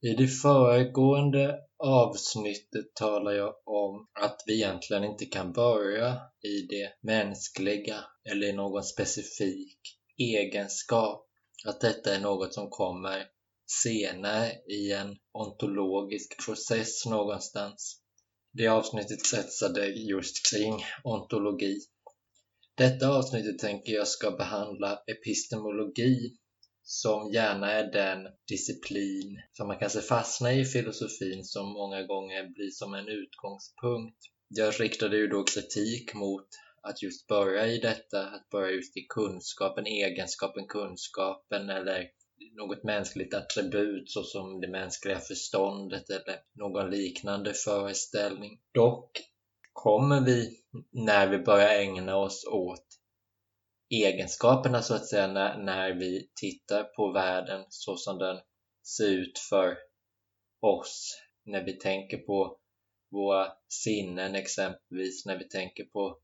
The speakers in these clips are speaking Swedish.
I det föregående avsnittet talar jag om att vi egentligen inte kan börja i det mänskliga eller i någon specifik egenskap. Att detta är något som kommer senare i en ontologisk process någonstans. Det avsnittet kretsade just kring ontologi. Detta avsnittet tänker jag ska behandla epistemologi som gärna är den disciplin som man kanske fastnar i filosofin som många gånger blir som en utgångspunkt. Jag riktade ju då kritik mot att just börja i detta, att börja just i kunskapen, egenskapen, kunskapen eller något mänskligt attribut såsom det mänskliga förståndet eller någon liknande föreställning. Dock kommer vi, när vi börjar ägna oss åt egenskaperna så att säga när, när vi tittar på världen så som den ser ut för oss. När vi tänker på våra sinnen exempelvis, när vi tänker på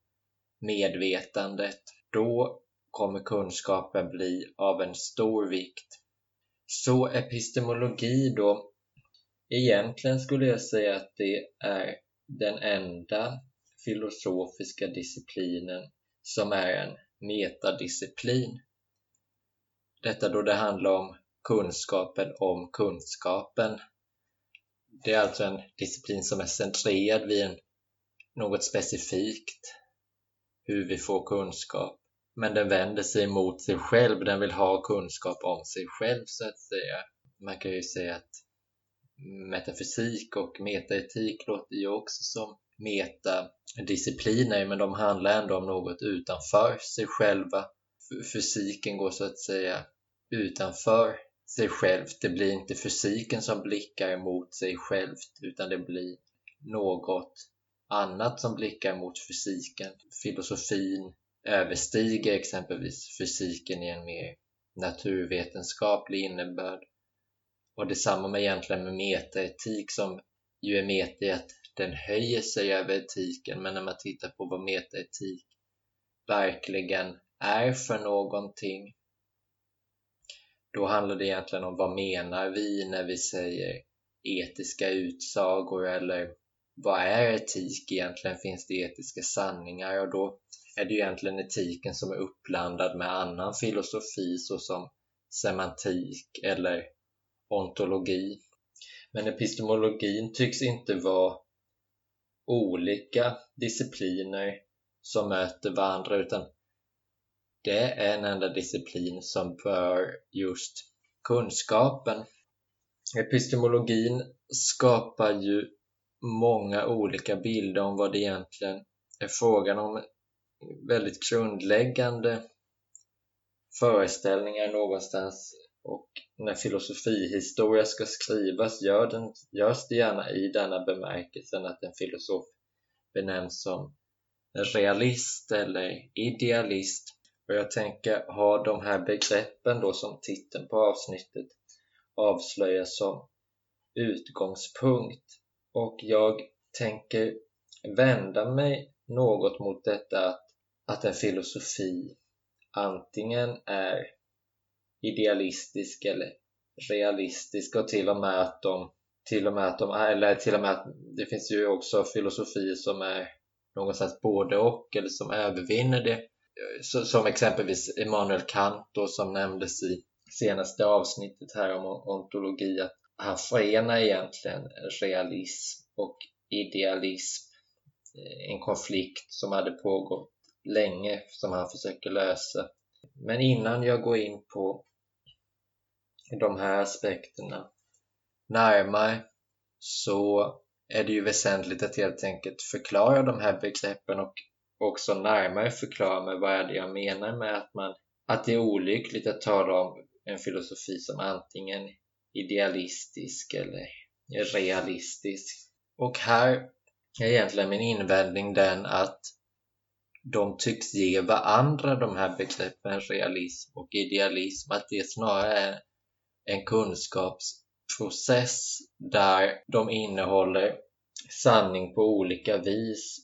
medvetandet. Då kommer kunskapen bli av en stor vikt. Så epistemologi då, egentligen skulle jag säga att det är den enda filosofiska disciplinen som är en metadisciplin. Detta då det handlar om kunskapen om kunskapen. Det är alltså en disciplin som är centrerad vid en, något specifikt, hur vi får kunskap. Men den vänder sig mot sig själv, den vill ha kunskap om sig själv så att säga. Man kan ju säga att metafysik och metaetik låter ju också som metadiscipliner men de handlar ändå om något utanför sig själva. Fysiken går så att säga utanför sig själv. Det blir inte fysiken som blickar mot sig själv utan det blir något annat som blickar mot fysiken. Filosofin överstiger exempelvis fysiken i en mer naturvetenskaplig innebörd. Och detsamma med egentligen med metaetik som ju är meta i att den höjer sig över etiken men när man tittar på vad metaetik verkligen är för någonting då handlar det egentligen om vad menar vi när vi säger etiska utsagor eller vad är etik egentligen? Finns det etiska sanningar? Och då är det ju egentligen etiken som är uppblandad med annan filosofi såsom semantik eller ontologi. Men epistemologin tycks inte vara olika discipliner som möter varandra utan det är en enda disciplin som bör just kunskapen. Epistemologin skapar ju många olika bilder om vad det egentligen är frågan om. Väldigt grundläggande föreställningar någonstans och när filosofihistoria ska skrivas gör den, görs det gärna i denna bemärkelsen att en filosof benämns som realist eller idealist. Och jag tänker ha de här begreppen då som titeln på avsnittet avslöjar som utgångspunkt. Och jag tänker vända mig något mot detta att, att en filosofi antingen är idealistisk eller realistisk och till och med att de till och med att de eller till och med att det finns ju också filosofier som är någonstans både och eller som övervinner det. Så, som exempelvis Immanuel Kant då, som nämndes i senaste avsnittet här om ontologi att han förenar egentligen realism och idealism eh, en konflikt som hade pågått länge som han försöker lösa. Men innan jag går in på de här aspekterna närmare så är det ju väsentligt att helt enkelt förklara de här begreppen och också närmare förklara med vad är det jag menar med att, man, att det är olyckligt att tala om en filosofi som antingen idealistisk eller realistisk. Och här är egentligen min invändning den att de tycks ge varandra de här begreppen realism och idealism, att det snarare är en kunskapsprocess där de innehåller sanning på olika vis.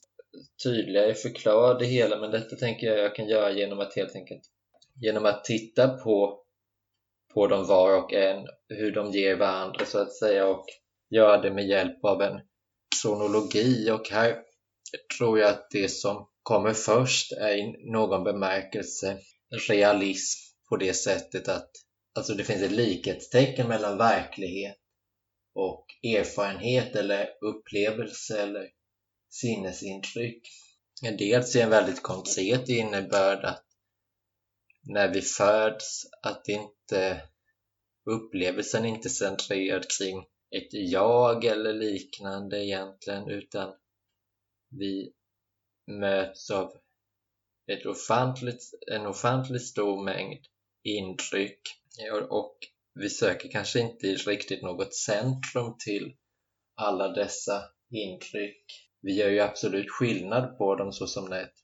Tydligare förklara det hela, men detta tänker jag jag kan göra genom att helt enkelt genom att titta på på dem var och en, hur de ger varandra så att säga och göra det med hjälp av en kronologi och här tror jag att det som kommer först är i någon bemärkelse realism på det sättet att alltså det finns ett likhetstecken mellan verklighet och erfarenhet eller upplevelse eller sinnesintryck. Dels är en väldigt konkret innebörd att när vi föds att inte upplevelsen inte är centrerad kring ett jag eller liknande egentligen utan vi möts av ett ofantligt, en ofantligt stor mängd intryck och vi söker kanske inte riktigt något centrum till alla dessa intryck. Vi gör ju absolut skillnad på dem så som när ett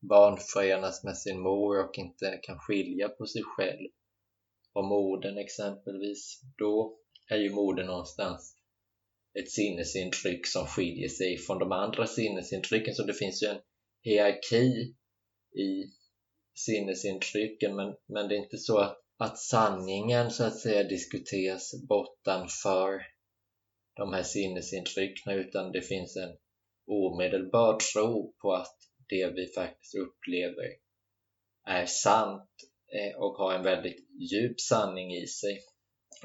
barn förenas med sin mor och inte kan skilja på sig själv och modern exempelvis. Då är ju modern någonstans ett sinnesintryck som skiljer sig från de andra sinnesintrycken så det finns ju en hierarki i sinnesintrycken men, men det är inte så att, att sanningen så att säga diskuteras bortanför de här sinnesintrycken utan det finns en omedelbar tro på att det vi faktiskt upplever är sant eh, och har en väldigt djup sanning i sig.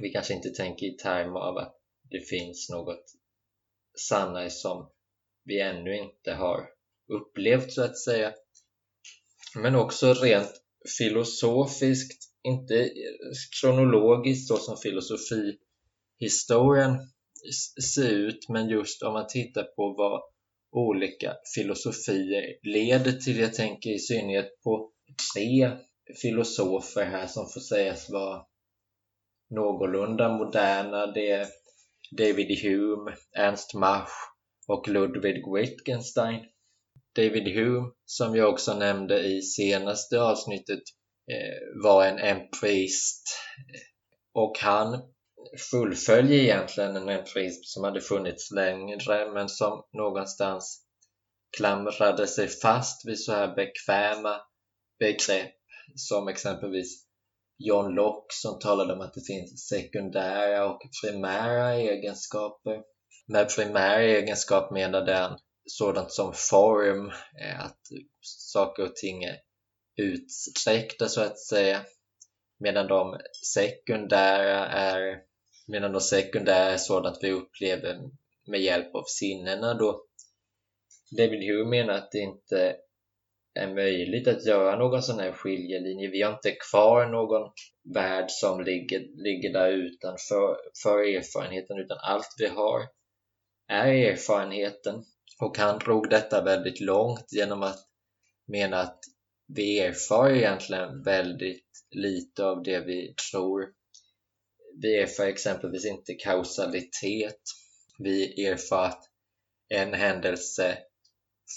Vi kanske inte tänker i termer av att det finns något sannare som vi ännu inte har upplevt så att säga. Men också rent filosofiskt, inte kronologiskt så som filosofihistorien ser ut, men just om man tittar på vad olika filosofier leder till. Jag tänker i synnerhet på tre filosofer här som får sägas vara någorlunda moderna. Det är David Hume, Ernst Mach och Ludwig Wittgenstein. David Hume, som jag också nämnde i senaste avsnittet, Eh, var en empirist och han fullföljer egentligen en priest som hade funnits längre men som någonstans klamrade sig fast vid så här bekväma begrepp som exempelvis John Locke som talade om att det finns sekundära och primära egenskaper. Med primär egenskap menade han sådant som form, eh, att saker och ting är utsträckta så att säga. Medan de sekundära är medan de sekundära är sådant vi upplever med hjälp av sinnena då. David Hume menar att det inte är möjligt att göra någon sån här skiljelinje. Vi har inte kvar någon värld som ligger, ligger där utanför för erfarenheten utan allt vi har är erfarenheten. Och han drog detta väldigt långt genom att mena att vi erfar egentligen väldigt lite av det vi tror. Vi erfar exempelvis inte kausalitet. Vi erfar att en händelse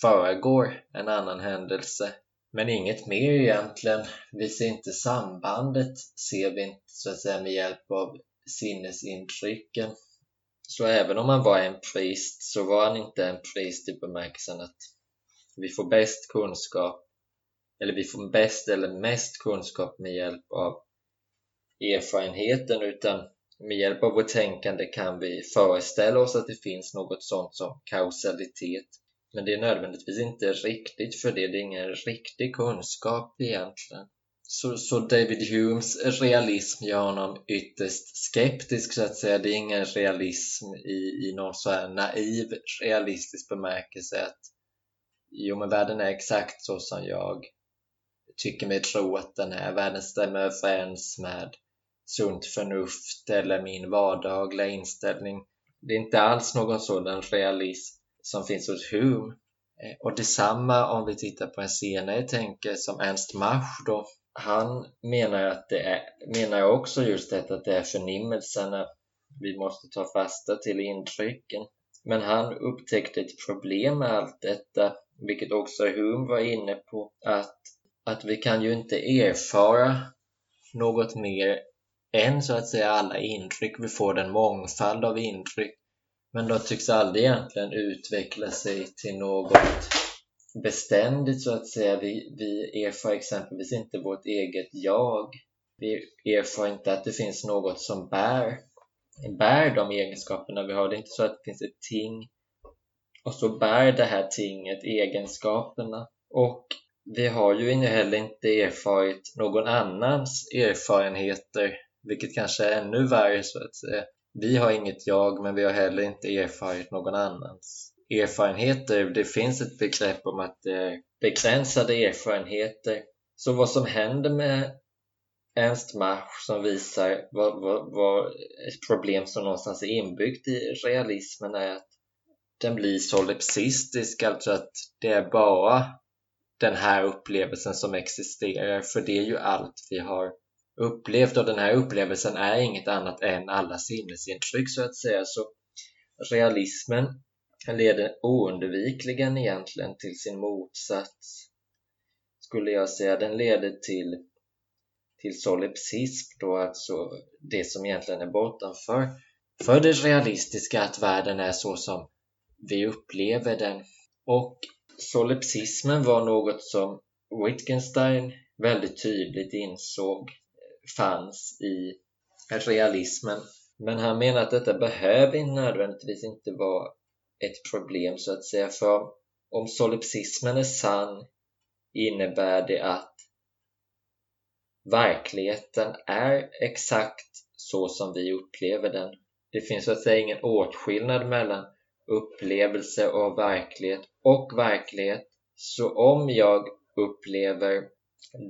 föregår en annan händelse. Men inget mer egentligen. Vi ser inte sambandet, ser vi inte så att säga med hjälp av sinnesintrycken. Så även om han var en priest så var han inte en priest i bemärkelsen att vi får bäst kunskap eller vi får bäst eller mest kunskap med hjälp av erfarenheten utan med hjälp av vårt tänkande kan vi föreställa oss att det finns något sånt som kausalitet men det är nödvändigtvis inte riktigt för det, det är ingen riktig kunskap egentligen. Så, så David Humes realism gör honom ytterst skeptisk så att säga. Det är ingen realism i, i någon så här naiv realistisk bemärkelse att jo men världen är exakt så som jag tycker mig tro att den är. Världen stämmer överens med sunt förnuft eller min vardagliga inställning. Det är inte alls någon sådan realism som finns hos Hume. Eh, och detsamma om vi tittar på en senare tänkare som Ernst Mach då. Han menar, att det är, menar också just detta att det är förnimmelserna vi måste ta fasta till intrycken. Men han upptäckte ett problem med allt detta, vilket också Hume var inne på, att, att vi kan ju inte erfara något mer än så att säga alla intryck. Vi får en mångfald av intryck men de tycks aldrig egentligen utveckla sig till något beständigt så att säga. Vi, vi erfar exempelvis inte vårt eget jag Vi erfar inte att det finns något som bär, bär de egenskaperna vi har. Det är inte så att det finns ett ting och så bär det här tinget egenskaperna. Och vi har ju heller inte erfarit någon annans erfarenheter, vilket kanske är ännu värre så att säga. Vi har inget jag, men vi har heller inte erfarit någon annans erfarenheter. Det finns ett begrepp om att det är begränsade erfarenheter. Så vad som händer med Ernst Mach som visar vad, vad, vad ett problem som någonstans är inbyggt i realismen är att den blir solipsistisk, alltså att det är bara den här upplevelsen som existerar, för det är ju allt vi har upplevt och den här upplevelsen är inget annat än alla sinnesintryck så att säga. Så realismen leder oundvikligen egentligen till sin motsats, skulle jag säga. Den leder till, till solipsism då, alltså det som egentligen är bortanför för det realistiska, att världen är så som vi upplever den. Och solipsismen var något som Wittgenstein väldigt tydligt insåg fanns i realismen. Men han menar att detta behöver nödvändigtvis inte vara ett problem så att säga. För om solipsismen är sann innebär det att verkligheten är exakt så som vi upplever den. Det finns så att säga ingen åtskillnad mellan upplevelse av verklighet och verklighet. Så om jag upplever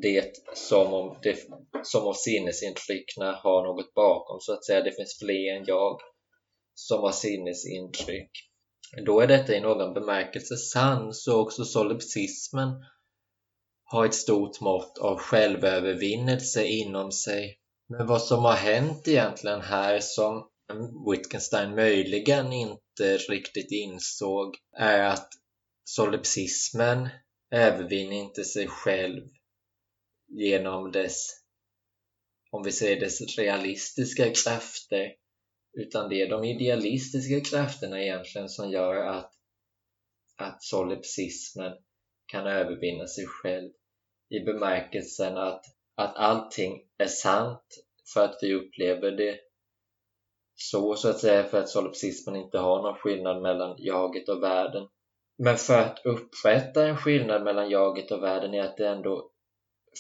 det som om, det, som om sinnesintrycken har något bakom, så att säga, det finns fler än jag som har sinnesintryck. Då är detta i någon bemärkelse sann, så också solipsismen har ett stort mått av självövervinnelse inom sig. Men vad som har hänt egentligen här som Wittgenstein möjligen inte riktigt insåg är att solipsismen övervinner inte sig själv genom dess, om vi säger dess realistiska krafter, utan det är de idealistiska krafterna egentligen som gör att, att solipsismen kan övervinna sig själv i bemärkelsen att, att allting är sant för att vi upplever det så, så att säga, för att solipsismen inte har någon skillnad mellan jaget och världen. Men för att upprätta en skillnad mellan jaget och världen är att det ändå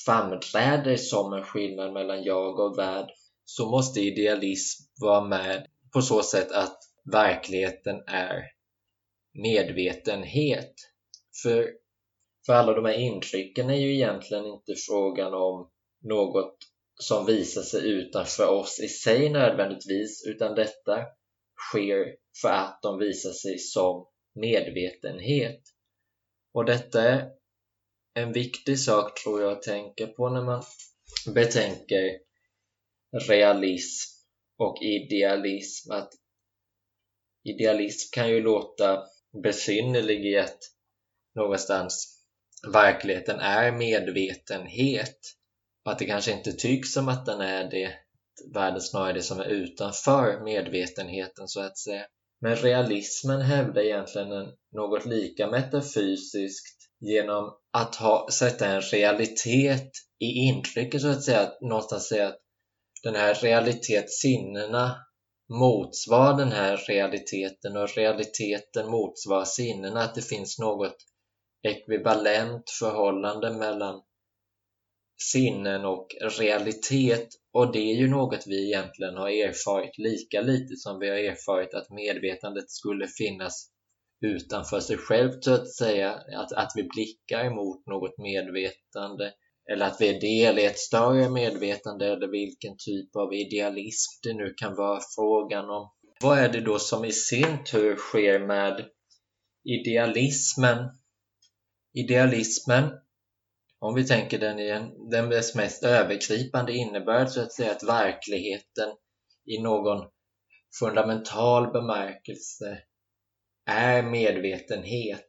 framträder som en skillnad mellan jag och värld så måste idealism vara med på så sätt att verkligheten är medvetenhet. För, för alla de här intrycken är ju egentligen inte frågan om något som visar sig utanför oss i sig nödvändigtvis, utan detta sker för att de visar sig som medvetenhet. Och detta är en viktig sak tror jag att tänka på när man betänker realism och idealism. Att idealism kan ju låta besynnerlig i att någonstans verkligheten är medvetenhet och att det kanske inte tycks som att den är det. Världen snarare det som är utanför medvetenheten så att säga. Men realismen hävdar egentligen något lika metafysiskt genom att ha, sätta en realitet i intrycket så att säga. Att någonstans säga att den här realitetssinnena motsvarar den här realiteten och realiteten motsvarar sinnena. Att det finns något ekvivalent förhållande mellan sinnen och realitet och det är ju något vi egentligen har erfarit lika lite som vi har erfarit att medvetandet skulle finnas utanför sig självt så att säga, att, att vi blickar mot något medvetande eller att vi är del i ett större medvetande eller vilken typ av idealism det nu kan vara frågan om. Vad är det då som i sin tur sker med idealismen? Idealismen om vi tänker den i en, den mest övergripande innebörd så att säga att verkligheten i någon fundamental bemärkelse är medvetenhet.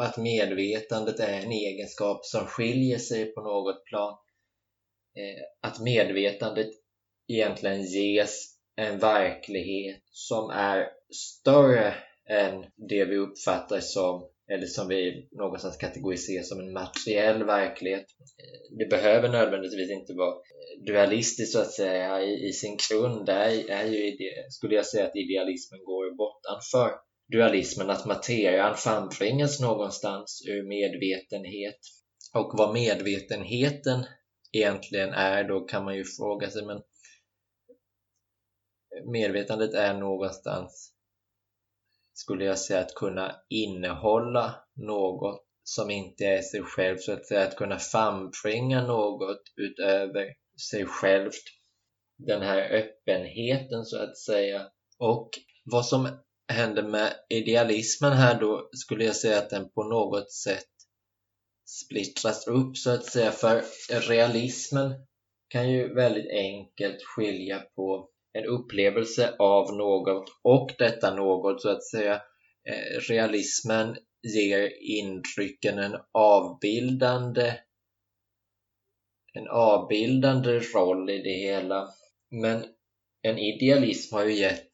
Att medvetandet är en egenskap som skiljer sig på något plan. Eh, att medvetandet egentligen ges en verklighet som är större än det vi uppfattar som eller som vi någonstans kategoriserar som en materiell verklighet. Det behöver nödvändigtvis inte vara eh, dualistiskt så att säga i, i sin grund. Där är, ju ju, skulle jag säga att idealismen går bortanför dualismen, att materian frambringas någonstans ur medvetenhet. Och vad medvetenheten egentligen är då kan man ju fråga sig men medvetandet är någonstans skulle jag säga att kunna innehålla något som inte är sig själv, så att säga att kunna frambringa något utöver sig självt. Den här öppenheten så att säga. Och vad som händer med idealismen här då skulle jag säga att den på något sätt splittras upp så att säga. För realismen kan ju väldigt enkelt skilja på en upplevelse av något och detta något så att säga. Eh, realismen ger intrycken en avbildande en avbildande roll i det hela. Men en idealism har ju gett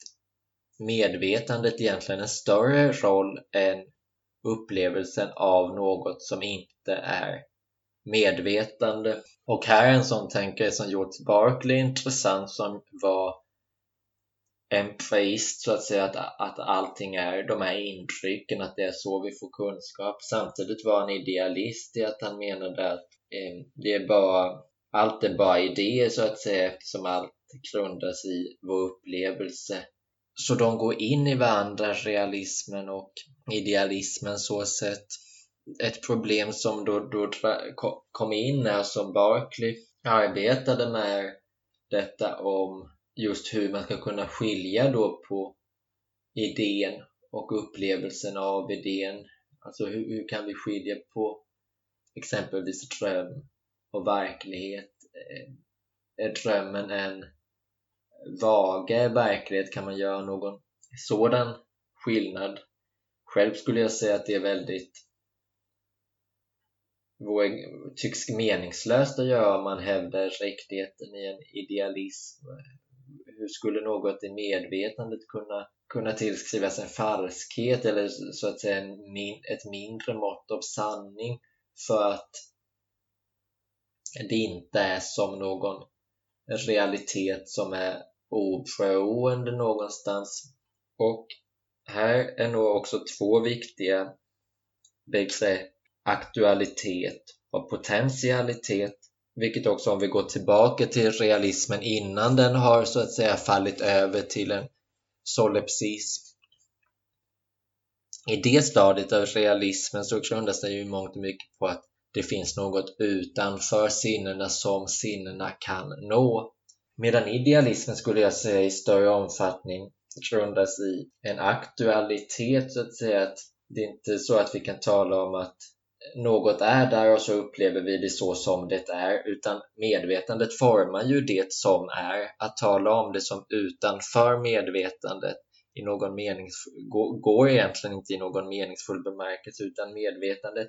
medvetandet egentligen en större roll än upplevelsen av något som inte är medvetande. Och här är en sån tänkare som George Barkley intressant som var empreist så att säga att, att allting är de här intrycken, att det är så vi får kunskap. Samtidigt var han idealist i att han menade att eh, det är bara, allt är bara idéer så att säga eftersom allt grundas i vår upplevelse. Så de går in i varandra, realismen och idealismen så sett. Ett problem som då, då kom in när som Barkley arbetade med detta om just hur man ska kunna skilja då på idén och upplevelsen av idén. Alltså hur, hur kan vi skilja på exempelvis dröm och verklighet? Eh, är drömmen en vagare verklighet? Kan man göra någon sådan skillnad? Själv skulle jag säga att det är väldigt tycks meningslöst att göra om man hävdar riktigheten i en idealism hur skulle något i medvetandet kunna, kunna tillskrivas en falskhet eller så att säga en min, ett mindre mått av sanning för att det inte är som någon realitet som är oberoende någonstans. Och här är nog också två viktiga begrepp aktualitet och potentialitet vilket också om vi går tillbaka till realismen innan den har så att säga fallit över till en solipsism. I det stadiet av realismen så grundas det ju mångt och mycket på att det finns något utanför sinnena som sinnena kan nå. Medan idealismen skulle jag säga i större omfattning grundas i en aktualitet så att säga. Att det är inte så att vi kan tala om att något är där och så upplever vi det så som det är utan medvetandet formar ju det som är. Att tala om det som utanför medvetandet i någon mening, går egentligen inte i någon meningsfull bemärkelse utan medvetandet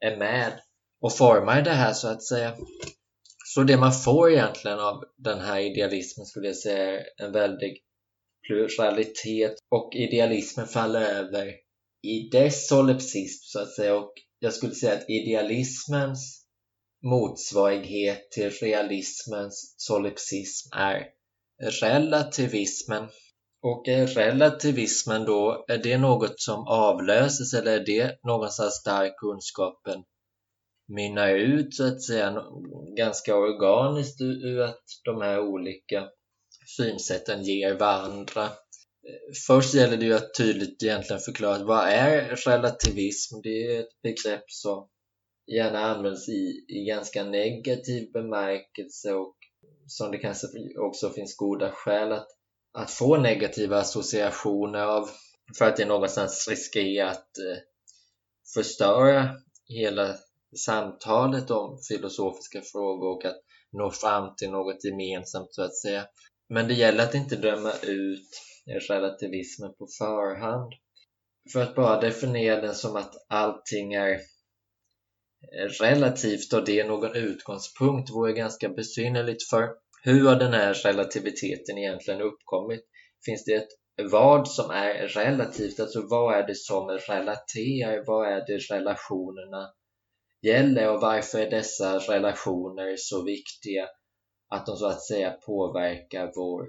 är med och formar det här så att säga. Så det man får egentligen av den här idealismen skulle jag säga är en väldig pluralitet och idealismen faller över i dess solipsism så att säga och jag skulle säga att idealismens motsvarighet till realismens solipsism är relativismen. Och är relativismen då, är det något som avlöses eller är det någonstans där kunskapen mynnar ut så att säga ganska organiskt ur att de här olika synsätten ger varandra Först gäller det ju att tydligt egentligen förklara vad är relativism? Det är ett begrepp som gärna används i, i ganska negativ bemärkelse och som det kanske också finns goda skäl att, att få negativa associationer av för att det någonstans riskerar att eh, förstöra hela samtalet om filosofiska frågor och att nå fram till något gemensamt så att säga. Men det gäller att inte döma ut relativismen på förhand. För att bara definiera den som att allting är eh, relativt och det är någon utgångspunkt vore ganska besynnerligt för hur har den här relativiteten egentligen uppkommit? Finns det ett vad som är relativt, alltså vad är det som relaterar, vad är det relationerna gäller och varför är dessa relationer så viktiga att de så att säga påverkar vår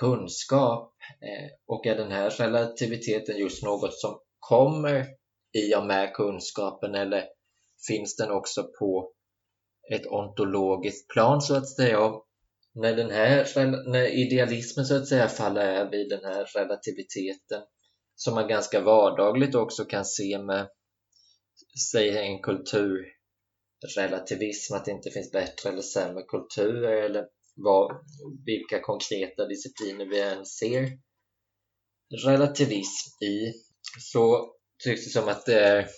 kunskap eh, och är den här relativiteten just något som kommer i och med kunskapen eller finns den också på ett ontologiskt plan så att säga. Och när, den här, när idealismen så att säga faller över i den här relativiteten som man ganska vardagligt också kan se med säg en kulturrelativism, att det inte finns bättre eller sämre kulturer eller vad, vilka konkreta discipliner vi än ser. Relativism i. Så tycks det som att det är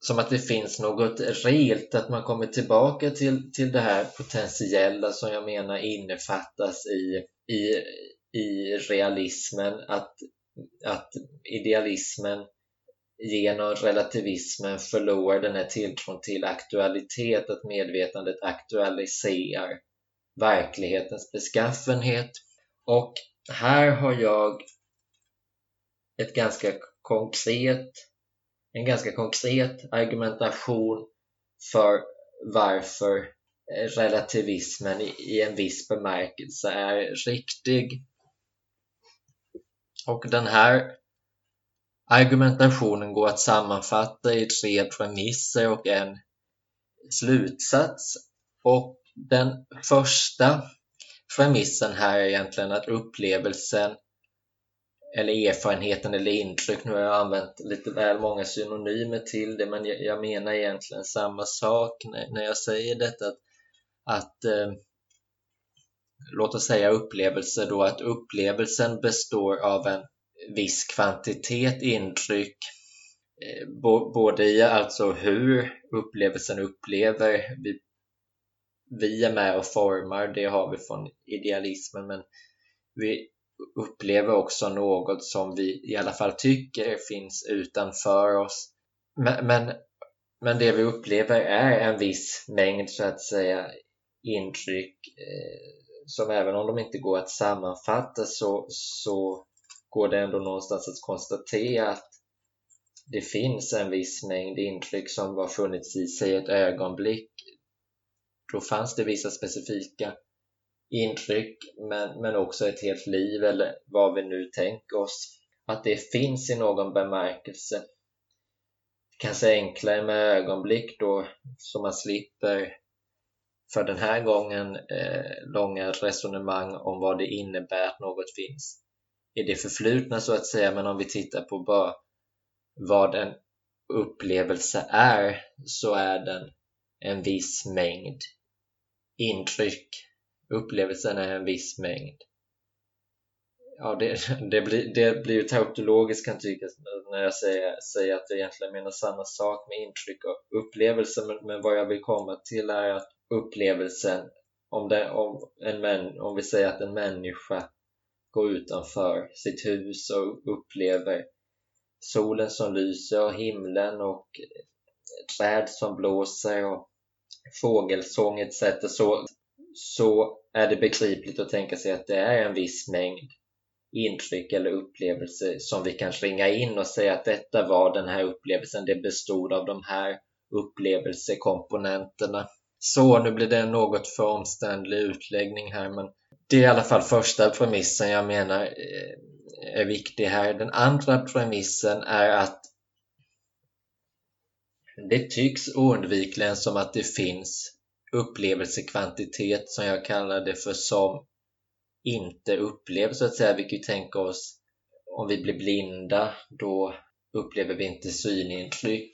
som att det finns något reellt, att man kommer tillbaka till, till det här potentiella som jag menar innefattas i, i, i realismen, att, att idealismen genom relativismen förlorar den här tilltron till aktualitet, att medvetandet aktualiserar verklighetens beskaffenhet. Och här har jag ett ganska konkret en ganska konkret argumentation för varför eh, relativismen i en viss bemärkelse är riktig. Och den här argumentationen går att sammanfatta i tre premisser och en slutsats. Och den första premissen här är egentligen att upplevelsen eller erfarenheten eller intryck. Nu har jag använt lite väl många synonymer till det men jag, menar egentligen samma sak när, jag säger detta. Att, att eh, låt oss säga upplevelse då, att upplevelsen består av en viss kvantitet intryck eh, både i alltså hur upplevelsen upplever vi, vi är med och formar, det har vi från idealismen men vi upplever också något som vi i alla fall tycker finns utanför oss. Men, men, men det vi upplever är en viss mängd så att säga intryck eh, som även om de inte går att sammanfatta så, så går det ändå någonstans att konstatera att det finns en viss mängd intryck som har funnits i sig ett ögonblick. Då fanns det vissa specifika intryck men, men också ett helt liv eller vad vi nu tänker oss. Att det finns i någon bemärkelse. Kanske enklare med ögonblick då så man slipper för den här gången eh, långa resonemang om vad det innebär att något finns i det förflutna så att säga men om vi tittar på bara vad en upplevelse är så är den en viss mängd intryck upplevelsen är en viss mängd. Ja, det, det, blir, det blir ju tautologiskt kan tyckas när jag säger, säger att jag egentligen menar samma sak med intryck och upplevelse men, men vad jag vill komma till är att upplevelsen om, det, om, en män, om vi säger att en människa går utanför sitt hus och upplever solen som lyser och himlen och träd som blåser och fågelsång etc. Så, så är det begripligt att tänka sig att det är en viss mängd intryck eller upplevelser som vi kan ringa in och säga att detta var den här upplevelsen, det bestod av de här upplevelsekomponenterna. Så, nu blir det en något för omständlig utläggning här men det är i alla fall första premissen jag menar eh, är viktig här. Den andra premissen är att det tycks oundvikligen som att det finns upplevelsekvantitet som jag kallar det för som inte upplevs så att säga. Vi kan ju tänka oss om vi blir blinda då upplever vi inte synintryck.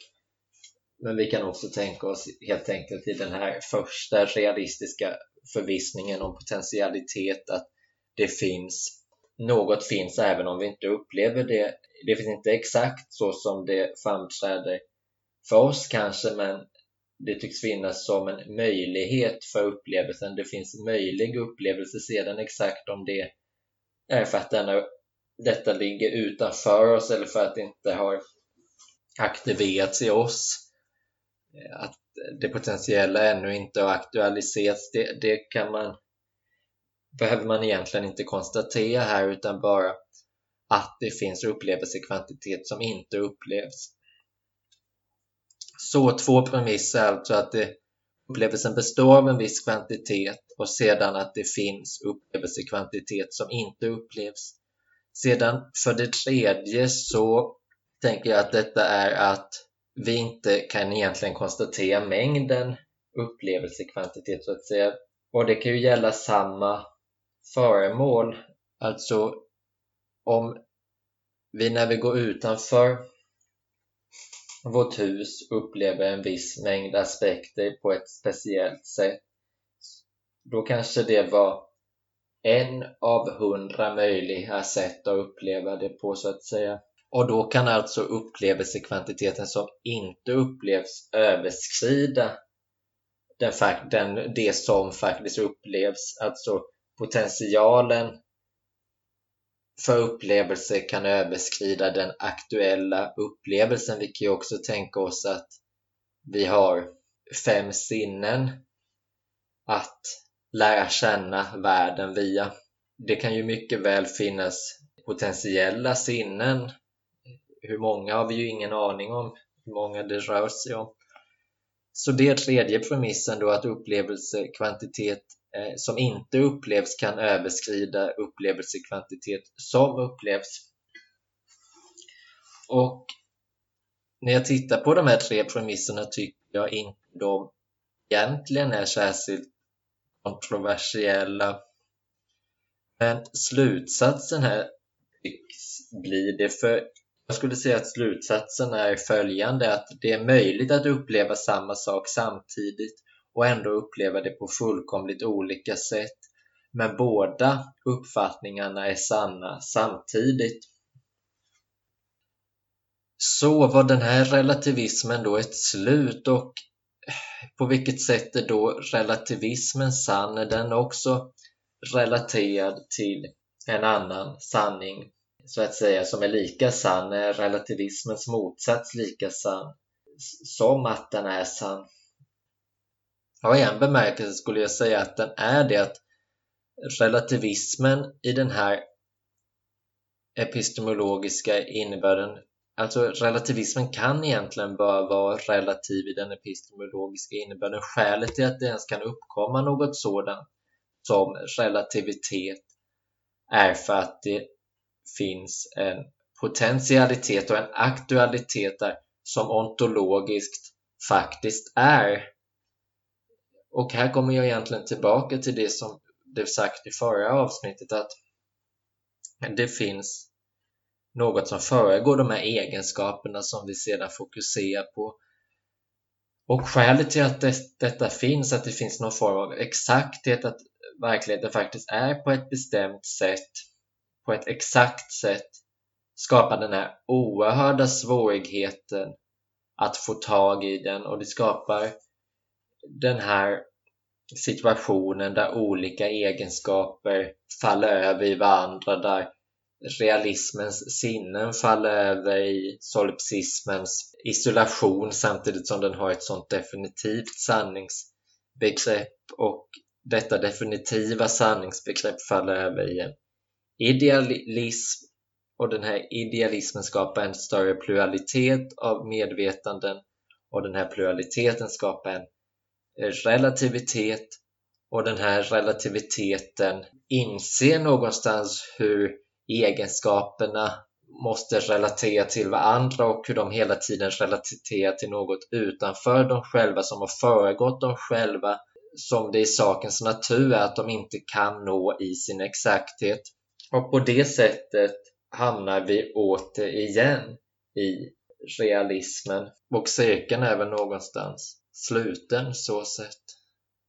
Men vi kan också tänka oss helt enkelt i den här första realistiska förvissningen om potentialitet att det finns något finns även om vi inte upplever det. Det finns inte exakt så som det framträder för oss kanske men det tycks finnas som en möjlighet för upplevelsen. Det finns möjlig upplevelse sedan exakt om det är för att denna, detta ligger utanför oss eller för att det inte har aktiverats i oss. Att det potentiella ännu inte har aktualiserats, det, det kan man behöver man egentligen inte konstatera här utan bara att det finns upplevelsekvantitet som inte upplevs. Så två premisser alltså att det, upplevelsen består av en viss kvantitet och sedan att det finns upplevelsekvantitet som inte upplevs. Sedan för det tredje så tänker jag att detta är att vi inte kan egentligen konstatera mängden upplevelsekvantitet så att säga. Och det kan ju gälla samma föremål. Alltså om vi när vi går utanför vårt hus upplever en viss mängd aspekter på ett speciellt sätt. Då kanske det var en av hundra möjliga sätt att uppleva det på så att säga. Och då kan alltså upplevelsekvantiteten som inte upplevs överskrida den, den, det som faktiskt upplevs. Alltså potentialen för upplevelse kan överskrida den aktuella upplevelsen. Vi kan ju också tänka oss att vi har fem sinnen att lära känna världen via. Det kan ju mycket väl finnas potentiella sinnen. Hur många har vi ju ingen aning om, hur många det rör sig om. Så det är tredje premissen då att upplevelsekvantitet kvantitet Eh, som inte upplevs kan överskrida upplevelsekvantitet som upplevs. Och när jag tittar på de här tre premisserna tycker jag inte de egentligen är särskilt kontroversiella. Men slutsatsen här blir det, för jag skulle säga att slutsatsen är följande att det är möjligt att uppleva samma sak samtidigt och ändå uppleva det på fullkomligt olika sätt. Men båda uppfattningarna är sanna samtidigt. Så var den här relativismen då ett slut och på vilket sätt är då relativismen sann? Är den också relaterad till en annan sanning? så att säga som är lika sann? Är relativismens motsats lika sann som att den är sann? Ja, i en bemärkelse skulle jag säga att den är det att relativismen i den här epistemologiska innebörden Alltså relativismen kan egentligen bara vara relativ i den epistemologiska innebörden. Skälet till att det ens kan uppkomma något sådant som relativitet är för att det finns en potentialitet och en aktualitet där som ontologiskt faktiskt är. Och här kommer jag egentligen tillbaka till det som det sagt i förra avsnittet att det finns något som föregår de här egenskaperna som vi sedan fokuserar på. Och skälet till att det, detta finns, att det finns någon form av exakthet, att verkligheten faktiskt är på ett bestämt sätt, på ett exakt sätt, skapar den här oerhörda svårigheten att få tag i den och det skapar den här situationen där olika egenskaper faller över i varandra, där realismens sinnen faller över i solipsismens isolation samtidigt som den har ett sånt definitivt sanningsbegrepp. Och detta definitiva sanningsbegrepp faller över i en idealism. Och den här idealismen skapar en större pluralitet av medvetanden. Och den här pluraliteten skapar en Eh, relativitet och den här relativiteten inser någonstans hur egenskaperna måste relatera till varandra och hur de hela tiden relaterar till något utanför dem själva som har föregått dem själva som det i sakens natur är att de inte kan nå i sin exakthet. Och på det sättet hamnar vi återigen i realismen och cirkeln är väl någonstans sluten så sett.